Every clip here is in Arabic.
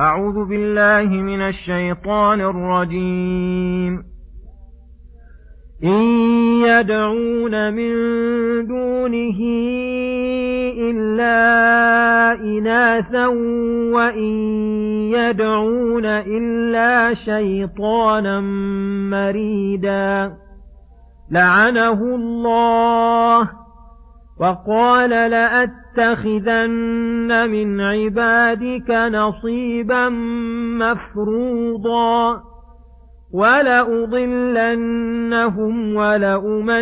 أعوذ بالله من الشيطان الرجيم. إن يدعون من دونه إلا إناثا وإن يدعون إلا شيطانا مريدا. لعنه الله وقال لأتخذن من عبادك نصيبا مفروضا ولأضلنهم ولأمنينهم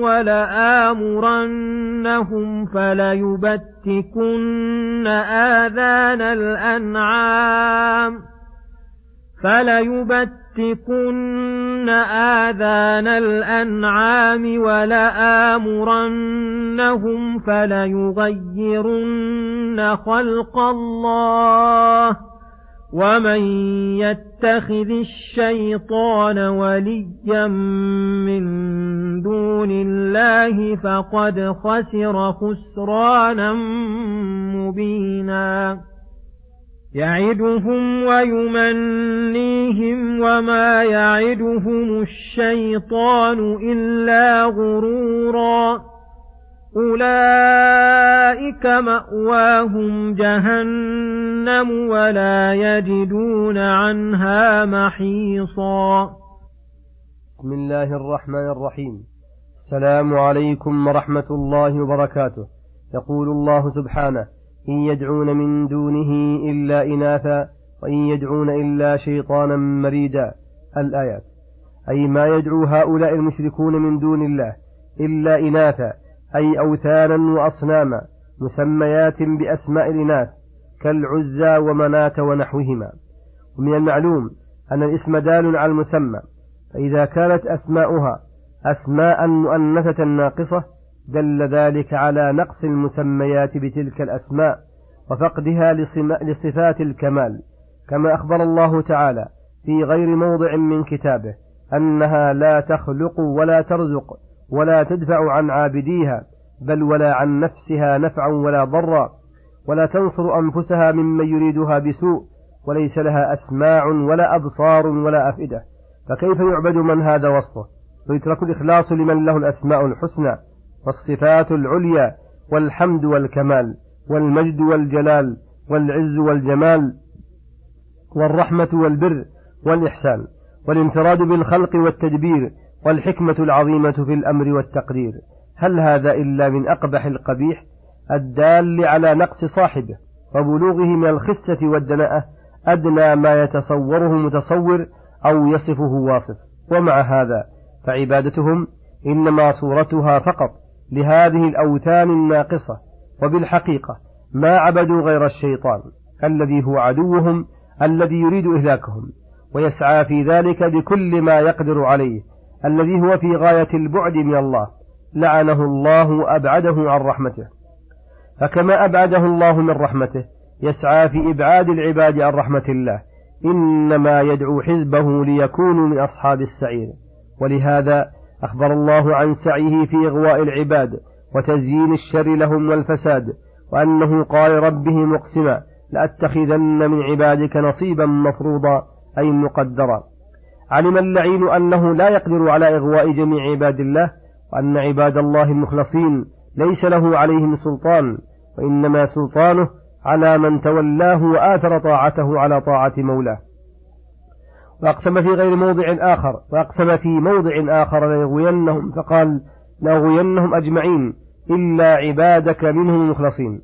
ولآمرنهم فليبتكن آذان الأنعام فليبتكن آذان الأنعام ولآمرنهم فليغيرن خلق الله ومن يتخذ الشيطان وليا من دون الله فقد خسر خسرانا مبينا يعدهم ويمنيهم وما يعدهم الشيطان إلا غرورا. أولئك مأواهم جهنم ولا يجدون عنها محيصا. بسم الله الرحمن الرحيم. السلام عليكم ورحمة الله وبركاته. يقول الله سبحانه إن يدعون من دونه إلا إناثا وإن يدعون إلا شيطانا مريدا. الآيات. أي ما يدعو هؤلاء المشركون من دون الله إلا إناثا أي أوثانا وأصناما مسميات بأسماء الإناث كالعزى ومناة ونحوهما. ومن المعلوم أن الاسم دال على المسمى فإذا كانت أسماؤها أسماء مؤنثة ناقصة دل ذلك على نقص المسميات بتلك الأسماء وفقدها لصفات الكمال كما أخبر الله تعالى في غير موضع من كتابه أنها لا تخلق ولا ترزق ولا تدفع عن عابديها بل ولا عن نفسها نفعا ولا ضرا ولا تنصر أنفسها ممن يريدها بسوء وليس لها أسماع ولا أبصار ولا أفئدة. فكيف يعبد من هذا وصفه؟ ويترك الإخلاص لمن له الأسماء الحسنى. والصفات العليا والحمد والكمال والمجد والجلال والعز والجمال والرحمة والبر والإحسان والانفراد بالخلق والتدبير والحكمة العظيمة في الأمر والتقدير. هل هذا إلا من أقبح القبيح الدال على نقص صاحبه وبلوغه من الخسة والدناءة أدنى ما يتصوره متصور أو يصفه واصف؟ ومع هذا فعبادتهم إنما صورتها فقط لهذه الأوثان الناقصة وبالحقيقة ما عبدوا غير الشيطان الذي هو عدوهم الذي يريد إهلاكهم ويسعى في ذلك بكل ما يقدر عليه الذي هو في غاية البعد من الله لعنه الله وأبعده عن رحمته فكما أبعده الله من رحمته يسعى في إبعاد العباد عن رحمة الله إنما يدعو حزبه ليكونوا من أصحاب السعير ولهذا أخبر الله عن سعيه في إغواء العباد وتزيين الشر لهم والفساد وأنه قال ربه مقسما لأتخذن من عبادك نصيبا مفروضا أي مقدرا. علم اللعين أنه لا يقدر على إغواء جميع عباد الله وأن عباد الله المخلصين ليس له عليهم سلطان وإنما سلطانه على من تولاه وآثر طاعته على طاعة مولاه. وأقسم في غير موضع آخر وأقسم في موضع آخر ليغوينهم فقال لأغوينهم أجمعين إلا عبادك منهم المخلصين.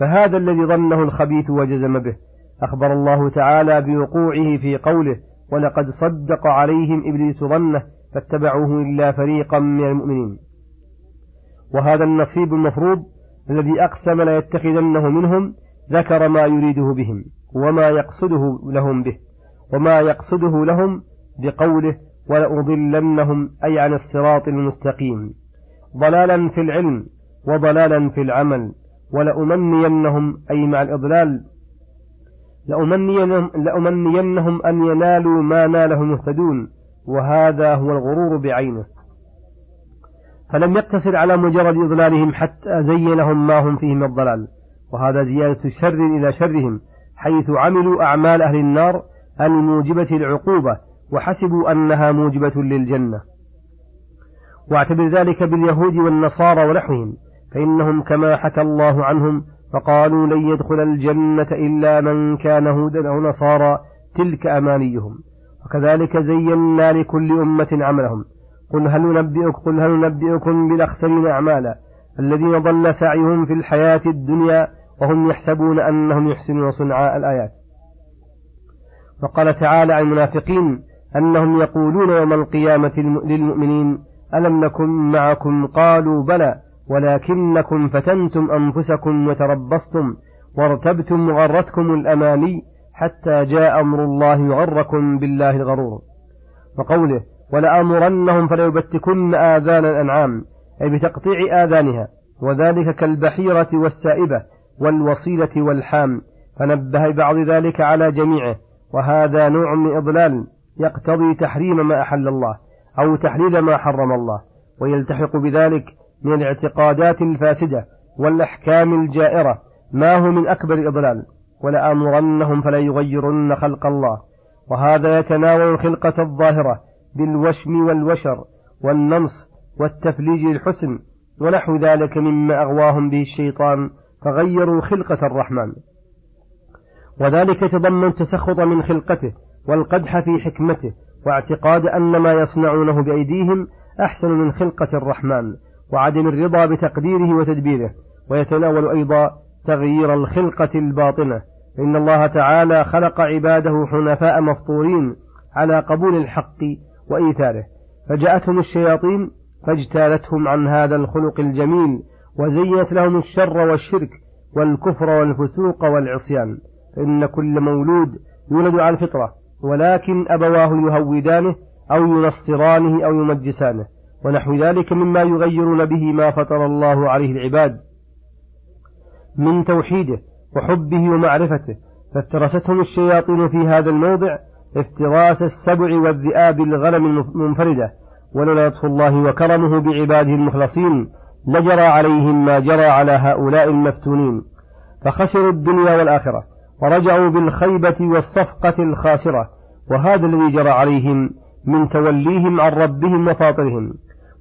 فهذا الذي ظنه الخبيث وجزم به. أخبر الله تعالى بوقوعه في قوله ولقد صدق عليهم إبليس ظنه فاتبعوه إلا فريقا من المؤمنين. وهذا النصيب المفروض الذي أقسم ليتخذنه منهم ذكر ما يريده بهم وما يقصده لهم به. وما يقصده لهم بقوله ولأضلنهم أي عن الصراط المستقيم. ضلالا في العلم وضلالا في العمل ولأمنينهم أي مع الإضلال. لأمنينهم, لأمنينهم أن ينالوا ما ناله المهتدون وهذا هو الغرور بعينه. فلم يقتصر على مجرد إضلالهم حتى زين لهم ما هم فيه من الضلال. وهذا زيادة شر إلى شرهم حيث عملوا أعمال أهل النار الموجبة العقوبة وحسبوا أنها موجبة للجنة. واعتبر ذلك باليهود والنصارى ونحوهم فإنهم كما حكى الله عنهم فقالوا لن يدخل الجنة إلا من كان هودا أو نصارى تلك أمانيهم. وكذلك زينا لكل أمة عملهم. قل هل ننبئكم قل هل ننبئكم بالأخسرين أعمالا؟ الذين ضل سعيهم في الحياة الدنيا وهم يحسبون أنهم يحسنون صنعاء الآيات. وقال تعالى عن المنافقين أنهم يقولون يوم القيامة للمؤمنين ألم نكن معكم؟ قالوا بلى ولكنكم فتنتم أنفسكم وتربصتم وارتبتم وغرتكم الأماني حتى جاء أمر الله يغركم بالله الغرور. وقوله ولآمرنهم فليبتكن آذان الأنعام أي بتقطيع آذانها وذلك كالبحيرة والسائبة والوصيلة والحام فنبه بعض ذلك على جميعه. وهذا نوع من إضلال يقتضي تحريم ما أحل الله أو تحليل ما حرم الله ويلتحق بذلك من الاعتقادات الفاسدة والأحكام الجائرة. ما هو من أكبر الإضلال ولآمرنهم فلا يغيرن خلق الله. وهذا يتناول الخلقة الظاهرة بالوشم والوشر والنمص والتفليج الحسن ونحو ذلك مما أغواهم به الشيطان فغيروا خلقة الرحمن. وذلك يتضمن تسخط من خلقته والقدح في حكمته واعتقاد أن ما يصنعونه بأيديهم أحسن من خلقة الرحمن وعدم الرضا بتقديره وتدبيره ويتناول أيضا تغيير الخلقة الباطنة. إن الله تعالى خلق عباده حنفاء مفطورين على قبول الحق وإيثاره. فجاءتهم الشياطين فاجتالتهم عن هذا الخلق الجميل وزينت لهم الشر والشرك والكفر والفسوق والعصيان. فإن كل مولود يولد على الفطرة ولكن أبواه يهودانه أو ينصرانه أو يمجسانه ونحو ذلك مما يغيرون به ما فطر الله عليه العباد. من توحيده وحبه ومعرفته فافترستهم الشياطين في هذا الموضع افتراس السبع والذئاب الغنم المنفردة ولولا لطف الله وكرمه بعباده المخلصين لجرى عليهم ما جرى على هؤلاء المفتونين. فخسروا الدنيا والآخرة. ورجعوا بالخيبة والصفقة الخاسرة وهذا الذي جرى عليهم من توليهم عن ربهم وفاطرهم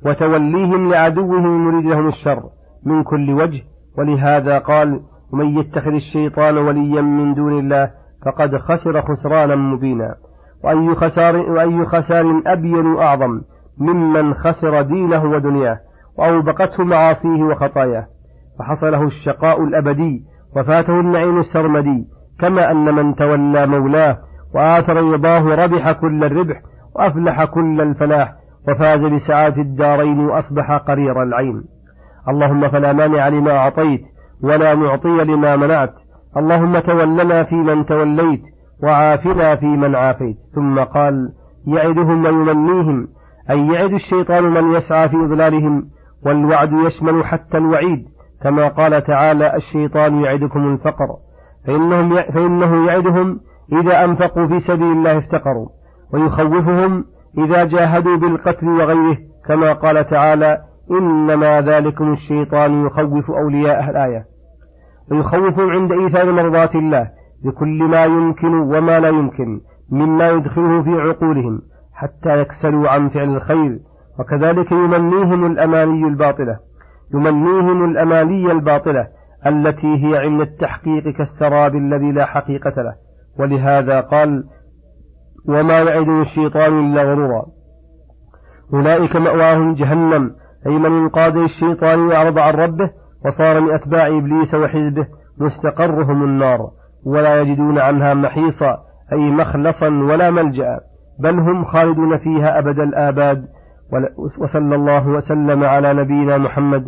وتوليهم لعدوهم يريد لهم الشر من كل وجه ولهذا قال ومن يتخذ الشيطان وليا من دون الله فقد خسر خسرانا مبينا وأي خسار, وأي خسار أبين وأعظم ممن خسر دينه ودنياه وأوبقته معاصيه وخطاياه فحصله الشقاء الأبدي وفاته النعيم السرمدي كما أن من تولى مولاه وآثر رضاه ربح كل الربح وأفلح كل الفلاح وفاز بسعادة الدارين وأصبح قرير العين. اللهم فلا مانع لما أعطيت ولا معطي لما منعت. اللهم تولنا في من توليت وعافنا في من عافيت. ثم قال يعدهم ويمنيهم أي يعد الشيطان من يسعى في إضلالهم والوعد يشمل حتى الوعيد. كما قال تعالى الشيطان يعدكم الفقر. فإنهم فإنه يعدهم إذا أنفقوا في سبيل الله افتقروا ويخوفهم إذا جاهدوا بالقتل وغيره كما قال تعالى إنما ذلكم الشيطان يخوف أولياء الآية. ويخوفهم عند إيثار مرضات الله بكل ما يمكن وما لا يمكن مما يدخله في عقولهم حتى يكسلوا عن فعل الخير. وكذلك يمنيهم الأماني الباطلة يمنيهم الأماني الباطلة التي هي علم التحقيق كالسراب الذي لا حقيقة له. ولهذا قال وما يعد الشيطان إلا غرورا. أولئك مأواهم جهنم. أي من انقاد الشيطان وأعرض عن ربه وصار من أتباع إبليس وحزبه مستقرهم النار ولا يجدون عنها محيصا أي مخلصا ولا ملجأ. بل هم خالدون فيها أبد الآباد. وصلى الله وسلم على نبينا محمد